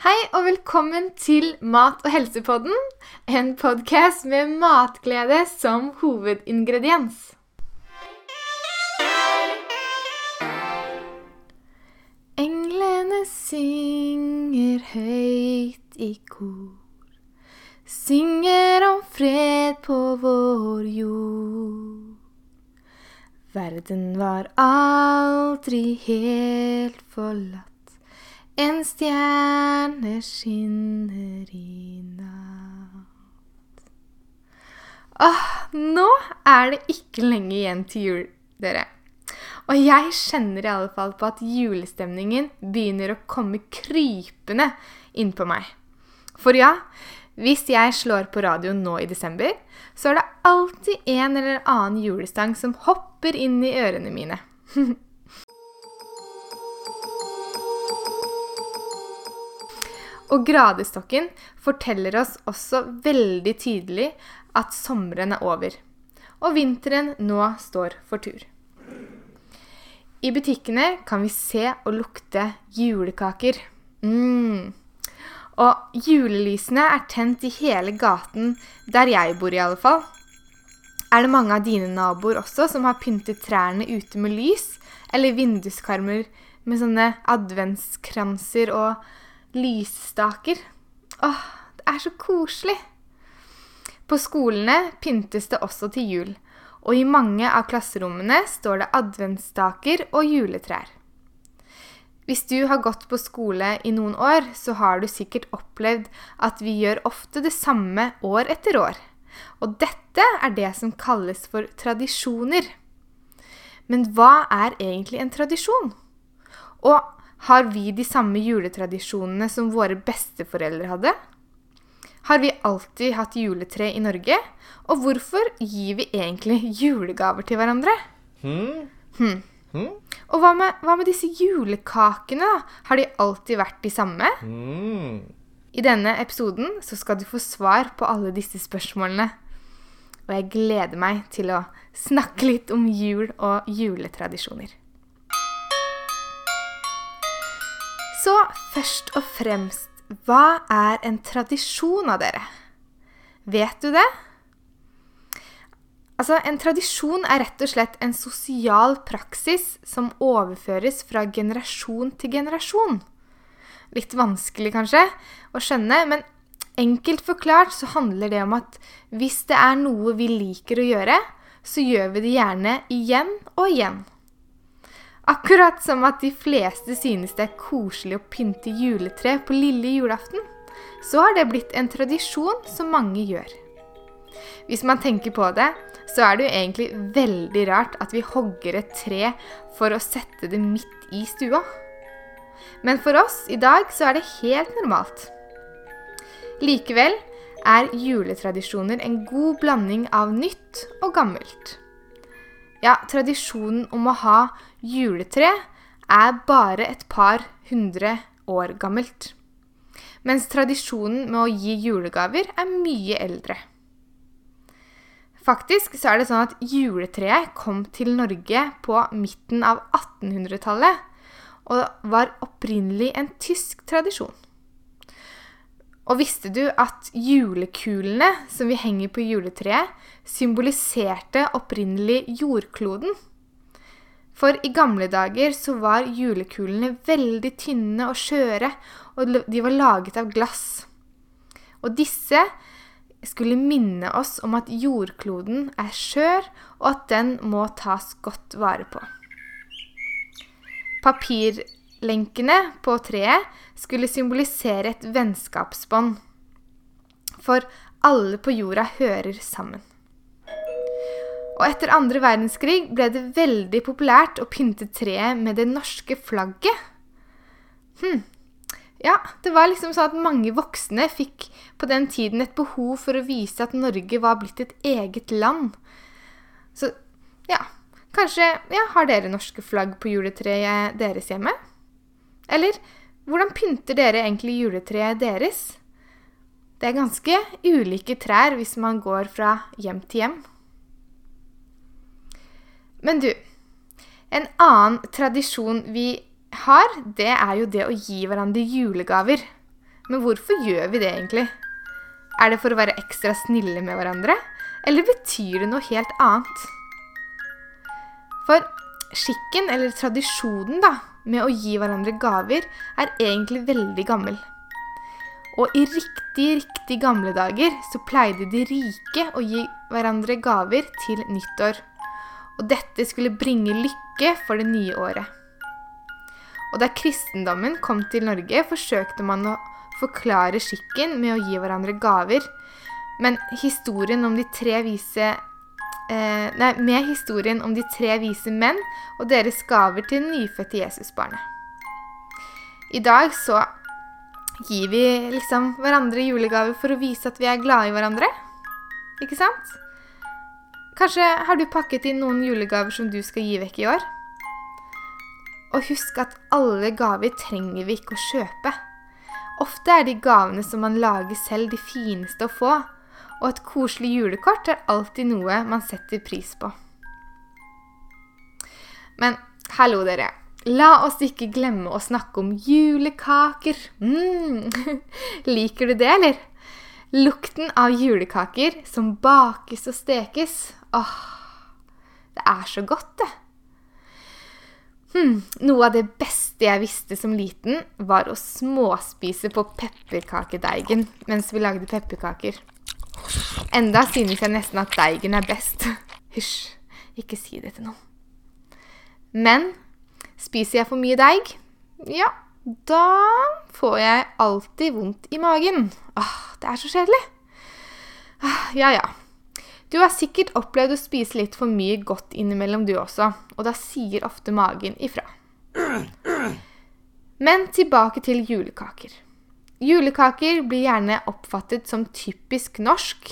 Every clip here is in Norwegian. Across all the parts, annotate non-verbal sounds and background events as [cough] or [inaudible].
Hei og velkommen til Mat- og helsepodden, en podkast med matglede som hovedingrediens. Englene synger høyt i kor, synger om fred på vår jord. Verden var aldri helt forlatt. En stjerne skinner i natt. Åh, nå er det ikke lenge igjen til jul, dere. Og jeg kjenner i alle fall på at julestemningen begynner å komme krypende innpå meg. For ja, hvis jeg slår på radioen nå i desember, så er det alltid en eller annen julestang som hopper inn i ørene mine. [laughs] Og gradestokken forteller oss også veldig tydelig at sommeren er over, og vinteren nå står for tur. I butikkene kan vi se og lukte julekaker. Mm. Og julelysene er tent i hele gaten, der jeg bor i alle fall. Er det mange av dine naboer også som har pyntet trærne ute med lys, eller vinduskarmer med sånne adventskranser og lysstaker? Åh, det er så koselig! På skolene pyntes det også til jul, og i mange av klasserommene står det adventsstaker og juletrær. Hvis du har gått på skole i noen år, så har du sikkert opplevd at vi gjør ofte det samme år etter år. Og dette er det som kalles for tradisjoner. Men hva er egentlig en tradisjon? Og har vi de samme juletradisjonene som våre besteforeldre hadde? Har vi alltid hatt juletre i Norge? Og hvorfor gir vi egentlig julegaver til hverandre? Hmm? Hmm. Hmm? Og hva med, hva med disse julekakene? da? Har de alltid vært de samme? Hmm. I denne episoden så skal du få svar på alle disse spørsmålene. Og jeg gleder meg til å snakke litt om jul og juletradisjoner. Så først og fremst, hva er en tradisjon av dere? Vet du det? Altså, En tradisjon er rett og slett en sosial praksis som overføres fra generasjon til generasjon. Litt vanskelig kanskje å skjønne, men enkelt forklart så handler det om at hvis det er noe vi liker å gjøre, så gjør vi det gjerne igjen og igjen. Akkurat som at de fleste synes det er koselig å pynte juletre på lille julaften, så har det blitt en tradisjon som mange gjør. Hvis man tenker på det, så er det jo egentlig veldig rart at vi hogger et tre for å sette det midt i stua. Men for oss i dag så er det helt normalt. Likevel er juletradisjoner en god blanding av nytt og gammelt. Ja, tradisjonen om å ha juletre er bare et par hundre år gammelt. Mens tradisjonen med å gi julegaver er mye eldre. Faktisk så er det sånn at juletreet kom til Norge på midten av 1800-tallet, og var opprinnelig en tysk tradisjon. Og visste du at julekulene som vi henger på juletreet, symboliserte opprinnelig jordkloden? For i gamle dager så var julekulene veldig tynne og skjøre, og de var laget av glass. Og disse skulle minne oss om at jordkloden er skjør, og at den må tas godt vare på. Papirlenkene på treet skulle symbolisere et vennskapsbånd. For alle på jorda hører sammen. Og etter andre verdenskrig ble det veldig populært å pynte treet med det norske flagget. Hm. Ja, det var liksom sånn at mange voksne fikk på den tiden et behov for å vise at Norge var blitt et eget land. Så ja, kanskje ja, har dere norske flagg på juletreet deres hjemme? Eller hvordan pynter dere egentlig juletreet deres? Det er ganske ulike trær hvis man går fra hjem til hjem. Men du, en annen tradisjon vi har, det er jo det å gi hverandre julegaver. Men hvorfor gjør vi det egentlig? Er det for å være ekstra snille med hverandre, eller betyr det noe helt annet? For skikken, eller tradisjonen, da, med å gi hverandre gaver, er egentlig veldig gammel. Og i riktig, riktig gamle dager så pleide de rike å gi hverandre gaver til nyttår. Og dette skulle bringe lykke for det nye året. Og da kristendommen kom til Norge, forsøkte man å forklare skikken med å gi hverandre gaver. Men historien om de tre vise eh, Nei, med historien om de tre vise menn og deres gaver til det nyfødte Jesusbarnet. I dag så gir vi liksom hverandre julegaver for å vise at vi er glade i hverandre. Ikke sant? Kanskje har du pakket inn noen julegaver som du skal gi vekk i år? Og husk at alle gaver trenger vi ikke å kjøpe. Ofte er de gavene som man lager selv, de fineste å få. Og et koselig julekort er alltid noe man setter pris på. Men hallo, dere. La oss ikke glemme å snakke om julekaker. Mm. [laughs] Liker du det, eller? Lukten av julekaker som bakes og stekes. Åh, det er så godt, det. Hmm. Noe av det beste jeg visste som liten, var å småspise på pepperkakedeigen mens vi lagde pepperkaker. Enda synes jeg nesten at deigen er best. [laughs] Hysj, ikke si det til noen. Men Spiser jeg for mye deig, ja, da får jeg alltid vondt i magen. Åh, det er så kjedelig. Ah, ja, ja. Du har sikkert opplevd å spise litt for mye godt innimellom, du også, og da sier ofte magen ifra. Men tilbake til julekaker. Julekaker blir gjerne oppfattet som typisk norsk,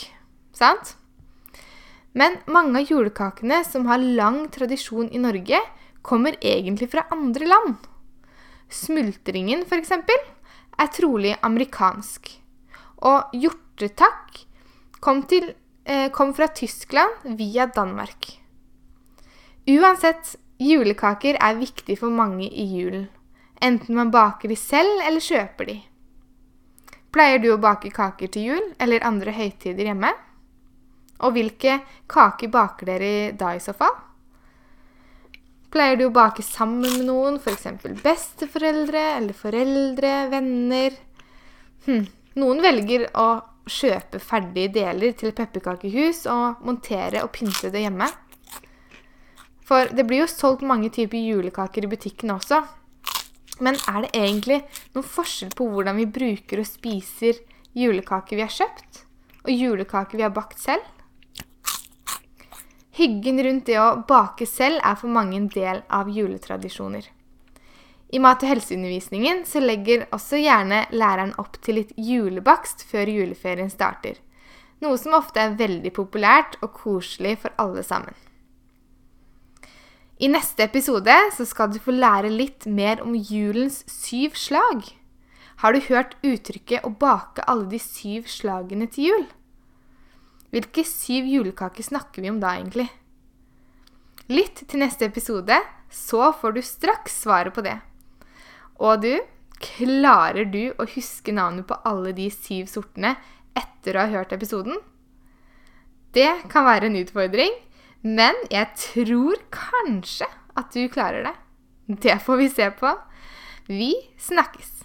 sant? Men mange av julekakene som har lang tradisjon i Norge, kommer egentlig fra andre land. Smultringen, f.eks., er trolig amerikansk. Og hjortetakk kom, til, eh, kom fra Tyskland via Danmark. Uansett, julekaker er viktig for mange i julen. Enten man baker de selv eller kjøper de. Pleier du å bake kaker til jul eller andre høytider hjemme? Og hvilke kaker baker dere da i så fall? Pleier du å bake sammen med noen, f.eks. besteforeldre eller foreldre, venner? Hm. Noen velger å kjøpe ferdige deler til pepperkakehus og montere og pynte det hjemme. For det blir jo solgt mange typer julekaker i butikken også. Men er det egentlig noen forskjell på hvordan vi bruker og spiser julekaker vi har kjøpt, og julekaker vi har bakt selv? Hyggen rundt det å bake selv er for mange en del av juletradisjoner. I mat- og helseundervisningen så legger også gjerne læreren opp til litt julebakst før juleferien starter. Noe som ofte er veldig populært og koselig for alle sammen. I neste episode så skal du få lære litt mer om julens syv slag. Har du hørt uttrykket 'å bake alle de syv slagene til jul'? Hvilke syv julekaker snakker vi om da, egentlig? Lytt til neste episode, så får du straks svaret på det. Og du, klarer du å huske navnet på alle de syv sortene etter å ha hørt episoden? Det kan være en utfordring, men jeg tror kanskje at du klarer det. Det får vi se på. Vi snakkes!